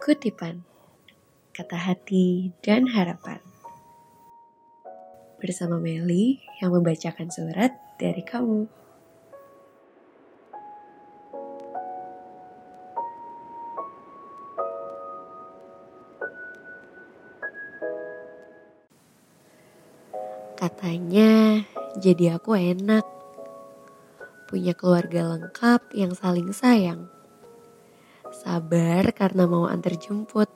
Kutipan Kata Hati dan Harapan Bersama Meli yang membacakan surat dari kamu. Katanya jadi aku enak. Punya keluarga lengkap yang saling sayang. Sabar karena mau antar jemput.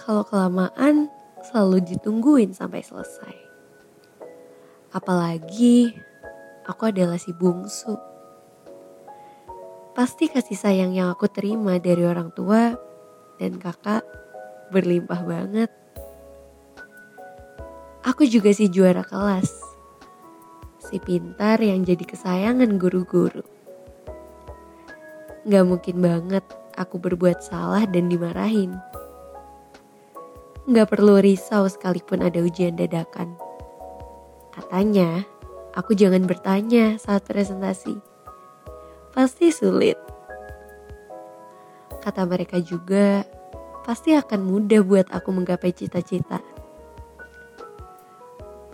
Kalau kelamaan selalu ditungguin sampai selesai. Apalagi aku adalah si bungsu. Pasti kasih sayang yang aku terima dari orang tua dan kakak berlimpah banget. Aku juga si juara kelas. Si pintar yang jadi kesayangan guru-guru. Gak mungkin banget aku berbuat salah dan dimarahin. Gak perlu risau sekalipun ada ujian dadakan. Katanya, aku jangan bertanya saat presentasi. Pasti sulit. Kata mereka juga, pasti akan mudah buat aku menggapai cita-cita.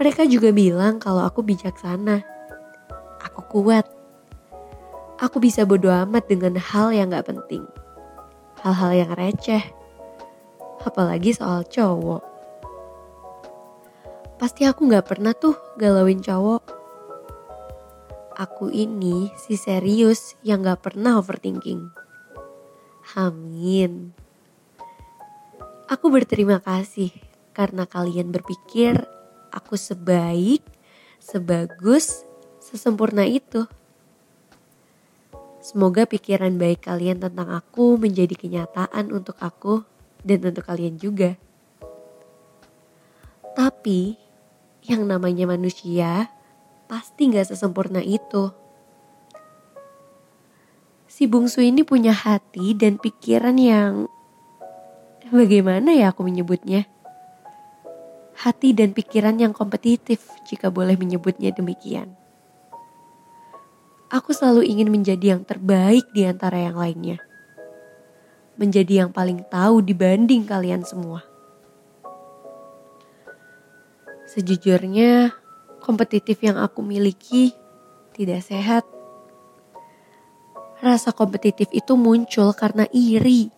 Mereka juga bilang kalau aku bijaksana. Aku kuat. Aku bisa bodo amat dengan hal yang gak penting. Hal-hal yang receh. Apalagi soal cowok. Pasti aku gak pernah tuh galauin cowok. Aku ini si serius yang gak pernah overthinking. Amin. Aku berterima kasih karena kalian berpikir aku sebaik, sebagus, sesempurna itu. Semoga pikiran baik kalian tentang aku menjadi kenyataan untuk aku dan untuk kalian juga. Tapi yang namanya manusia pasti gak sesempurna itu. Si bungsu ini punya hati dan pikiran yang bagaimana ya aku menyebutnya? hati dan pikiran yang kompetitif jika boleh menyebutnya demikian. Aku selalu ingin menjadi yang terbaik di antara yang lainnya. Menjadi yang paling tahu dibanding kalian semua. Sejujurnya, kompetitif yang aku miliki tidak sehat. Rasa kompetitif itu muncul karena iri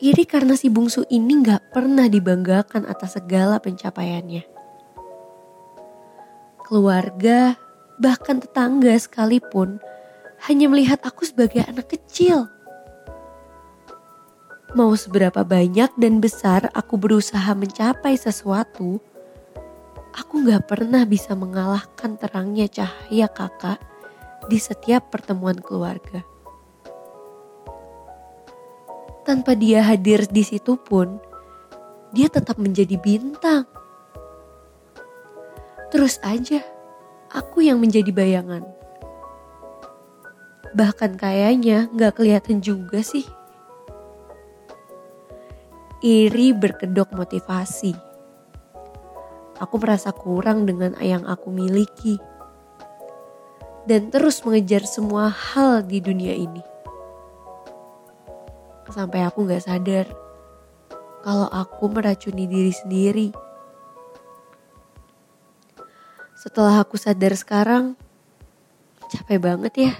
Iri karena si bungsu ini gak pernah dibanggakan atas segala pencapaiannya. Keluarga, bahkan tetangga sekalipun, hanya melihat aku sebagai anak kecil. Mau seberapa banyak dan besar aku berusaha mencapai sesuatu, aku gak pernah bisa mengalahkan terangnya cahaya kakak di setiap pertemuan keluarga tanpa dia hadir di situ pun, dia tetap menjadi bintang. Terus aja, aku yang menjadi bayangan. Bahkan kayaknya gak kelihatan juga sih. Iri berkedok motivasi. Aku merasa kurang dengan yang aku miliki. Dan terus mengejar semua hal di dunia ini sampai aku gak sadar kalau aku meracuni diri sendiri. Setelah aku sadar sekarang, capek banget ya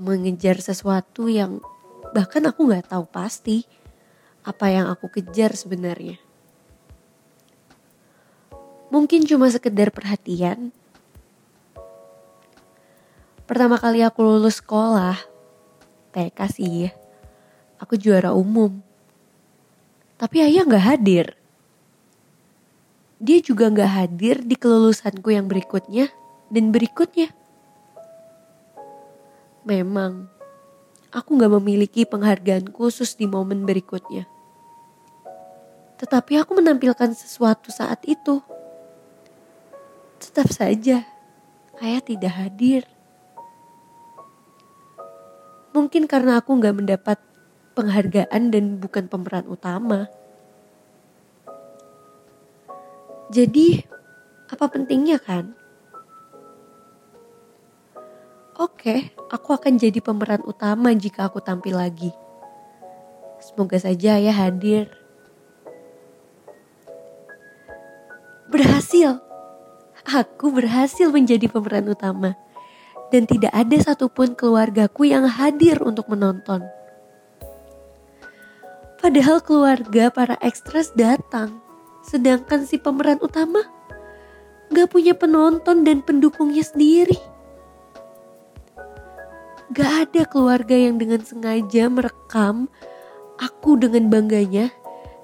mengejar sesuatu yang bahkan aku gak tahu pasti apa yang aku kejar sebenarnya. Mungkin cuma sekedar perhatian. Pertama kali aku lulus sekolah, TK sih ya aku juara umum. Tapi ayah gak hadir. Dia juga gak hadir di kelulusanku yang berikutnya dan berikutnya. Memang, aku gak memiliki penghargaan khusus di momen berikutnya. Tetapi aku menampilkan sesuatu saat itu. Tetap saja, ayah tidak hadir. Mungkin karena aku gak mendapat penghargaan dan bukan pemeran utama. Jadi, apa pentingnya kan? Oke, aku akan jadi pemeran utama jika aku tampil lagi. Semoga saja ayah hadir. Berhasil. Aku berhasil menjadi pemeran utama. Dan tidak ada satupun keluargaku yang hadir untuk menonton. Padahal keluarga para ekstras datang. Sedangkan si pemeran utama gak punya penonton dan pendukungnya sendiri. Gak ada keluarga yang dengan sengaja merekam aku dengan bangganya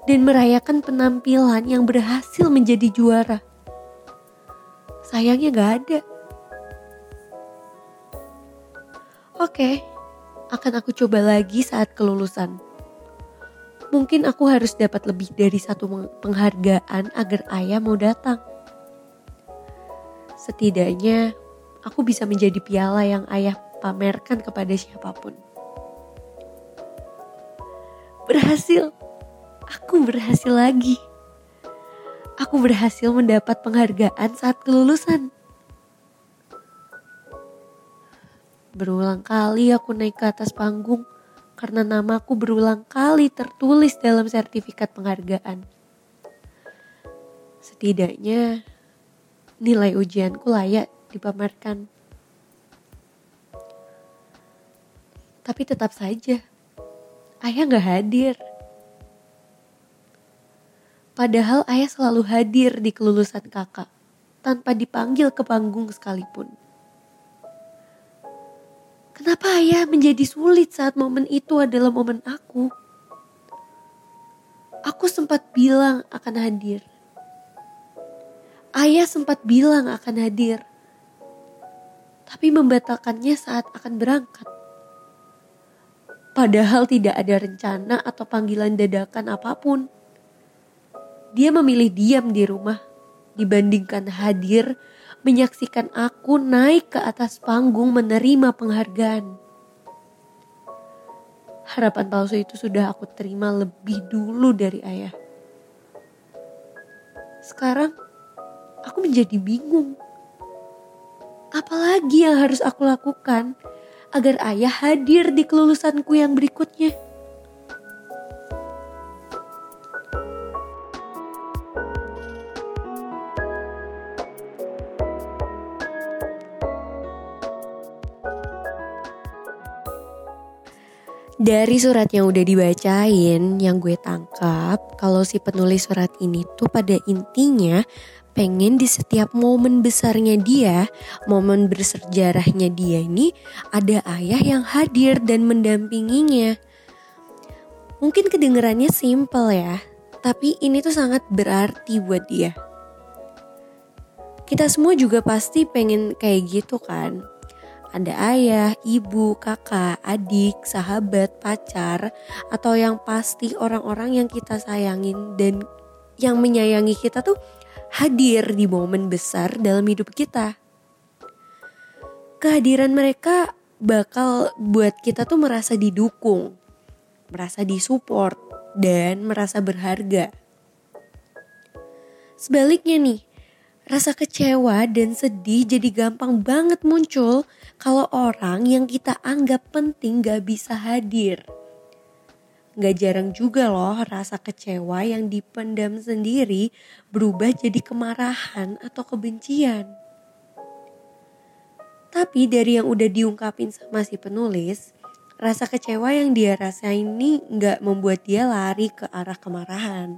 dan merayakan penampilan yang berhasil menjadi juara. Sayangnya gak ada. Oke, akan aku coba lagi saat kelulusan. Mungkin aku harus dapat lebih dari satu penghargaan agar ayah mau datang. Setidaknya aku bisa menjadi piala yang ayah pamerkan kepada siapa pun. Berhasil. Aku berhasil lagi. Aku berhasil mendapat penghargaan saat kelulusan. Berulang kali aku naik ke atas panggung karena namaku berulang kali tertulis dalam sertifikat penghargaan. Setidaknya nilai ujianku layak dipamerkan. Tapi tetap saja, ayah gak hadir. Padahal ayah selalu hadir di kelulusan kakak, tanpa dipanggil ke panggung sekalipun. Kenapa ayah menjadi sulit saat momen itu adalah momen aku? Aku sempat bilang akan hadir, Ayah sempat bilang akan hadir, tapi membatalkannya saat akan berangkat. Padahal tidak ada rencana atau panggilan dadakan apa pun. Dia memilih diam di rumah dibandingkan hadir menyaksikan aku naik ke atas panggung menerima penghargaan. Harapan palsu itu sudah aku terima lebih dulu dari ayah. Sekarang aku menjadi bingung. Apalagi yang harus aku lakukan agar ayah hadir di kelulusanku yang berikutnya? Dari surat yang udah dibacain, yang gue tangkap, kalau si penulis surat ini tuh pada intinya pengen di setiap momen besarnya dia, momen bersejarahnya dia ini ada ayah yang hadir dan mendampinginya. Mungkin kedengerannya simple ya, tapi ini tuh sangat berarti buat dia. Kita semua juga pasti pengen kayak gitu kan. Ada ayah, ibu, kakak, adik, sahabat, pacar, atau yang pasti orang-orang yang kita sayangin dan yang menyayangi kita tuh hadir di momen besar dalam hidup kita. Kehadiran mereka bakal buat kita tuh merasa didukung, merasa disupport, dan merasa berharga. Sebaliknya nih, rasa kecewa dan sedih jadi gampang banget muncul kalau orang yang kita anggap penting gak bisa hadir. Gak jarang juga loh rasa kecewa yang dipendam sendiri berubah jadi kemarahan atau kebencian. Tapi dari yang udah diungkapin sama si penulis, rasa kecewa yang dia rasain ini gak membuat dia lari ke arah kemarahan.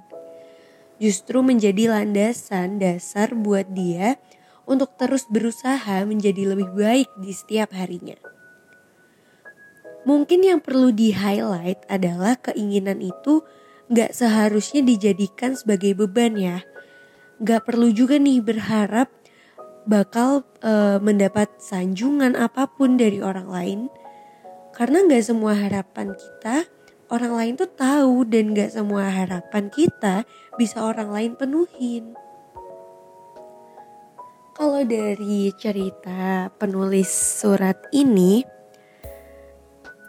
Justru menjadi landasan dasar buat dia untuk terus berusaha menjadi lebih baik di setiap harinya. Mungkin yang perlu di-highlight adalah keinginan itu gak seharusnya dijadikan sebagai beban ya. Gak perlu juga nih berharap bakal e, mendapat sanjungan apa pun dari orang lain. Karena gak semua harapan kita orang lain tuh tahu dan gak semua harapan kita bisa orang lain penuhin. Kalau dari cerita penulis surat ini,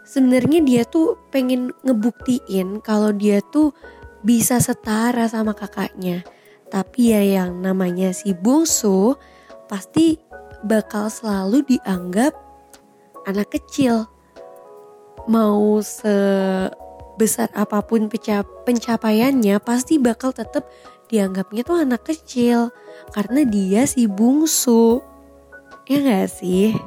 sebenarnya dia tuh pengen ngebuktiin kalau dia tuh bisa setara sama kakaknya. Tapi ya yang namanya si bungsu pasti bakal selalu dianggap anak kecil. Mau se besar apa pun pencapaiannya pasti bakal tetap dianggapnya tuh anak kecil karena dia si bungsu. Ya gak sih?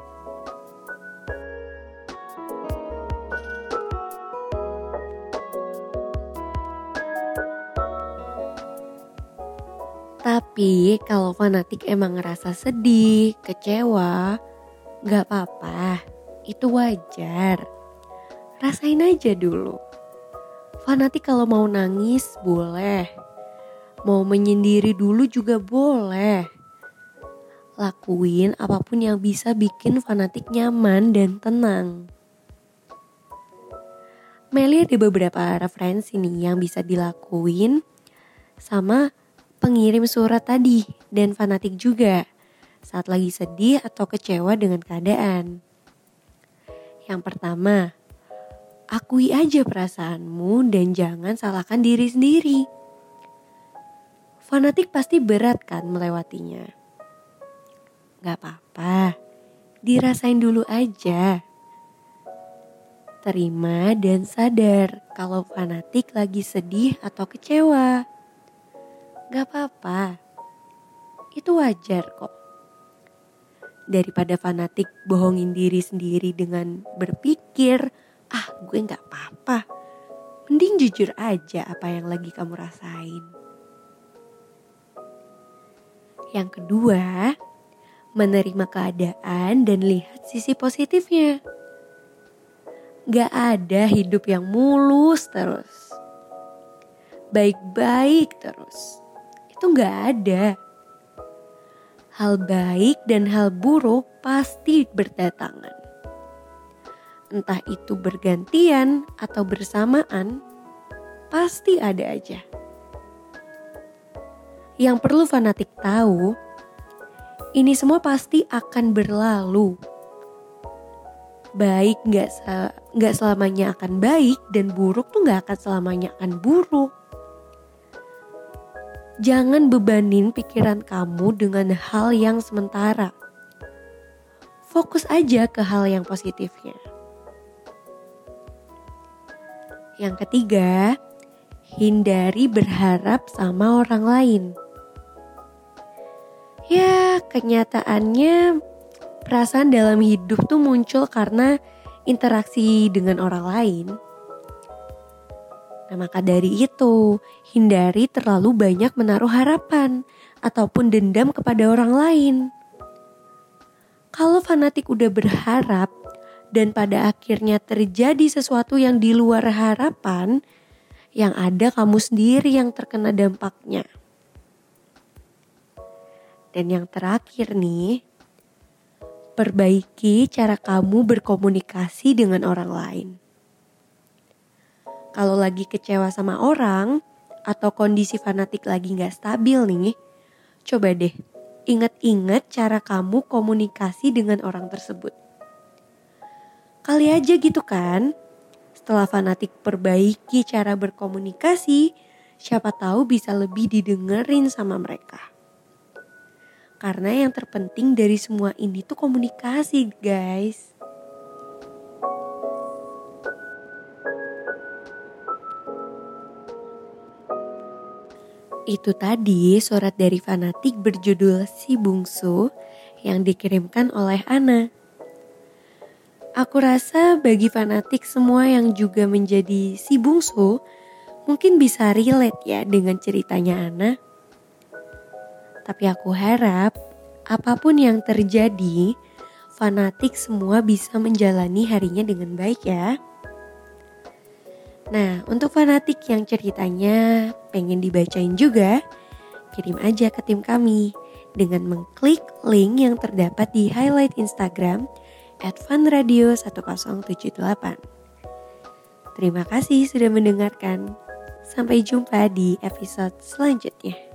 Tapi kalau fanatik emang ngerasa sedih, kecewa, gak apa-apa. Itu wajar. Rasain aja dulu. Fanatik kalau mau nangis boleh. Mau menyendiri dulu juga boleh. Lakuin apa pun yang bisa bikin fanatik nyaman dan tenang. Meli ada beberapa referensi nih yang bisa dilakuin sama pengirim surat tadi dan fanatik juga saat lagi sedih atau kecewa dengan keadaan. Yang pertama, akui aja perasaanmu dan jangan salahkan diri sendiri. Fanatik pasti berat kan melewatinya. Gak apa-apa, dirasain dulu aja. Terima dan sadar kalau fanatik lagi sedih atau kecewa. Gak apa-apa. Itu wajar kok. Daripada fanatik bohongin diri sendiri dengan berpikir, ah gue gak apa-apa. Mending jujur aja apa yang lagi kamu rasain. Yang kedua, menerima keadaan dan lihat sisi positifnya. Gak ada hidup yang mulus terus. Baik-baik terus itu nggak ada. Hal baik dan hal buruk pasti berdatangan. Entah itu bergantian atau bersamaan, pasti ada aja. Yang perlu fanatik tahu, ini semua pasti akan berlalu. Baik nggak nggak selamanya akan baik dan buruk tuh nggak akan selamanya akan buruk. Jangan bebanin pikiran kamu dengan hal yang sementara. Fokus aja ke hal yang positifnya. Yang ketiga, hindari berharap sama orang lain. Ya, kenyataannya perasaan dalam hidup tuh muncul karena interaksi dengan orang lain Nah, maka dari itu, hindari terlalu banyak menaruh harapan ataupun dendam kepada orang lain. Kalau fanatik udah berharap dan pada akhirnya terjadi sesuatu yang di luar harapan, yang ada kamu sendiri yang terkena dampaknya. Dan yang terakhir nih, perbaiki cara kamu berkomunikasi dengan orang lain. Kalau lagi kecewa sama orang atau kondisi fanatik lagi nggak stabil nih, coba deh ingat-ingat cara kamu komunikasi dengan orang tersebut. Kali aja gitu kan, setelah fanatik perbaiki cara berkomunikasi, siapa tahu bisa lebih didengerin sama mereka. Karena yang terpenting dari semua ini tuh komunikasi, guys. Itu tadi surat dari fanatik berjudul Si Bungsu yang dikirimkan oleh Ana. Aku rasa bagi fanatik semua yang juga menjadi si bungsu mungkin bisa relate ya dengan ceritanya Ana. Tapi aku harap apa pun yang terjadi, fanatik semua bisa menjalani harinya dengan baik ya. Nah, untuk fanatik yang ceritanya pengen dibacain juga, kirim aja ke tim kami dengan mengklik link yang terdapat di highlight Instagram at funradio1078. Terima kasih sudah mendengarkan. Sampai jumpa di episode selanjutnya.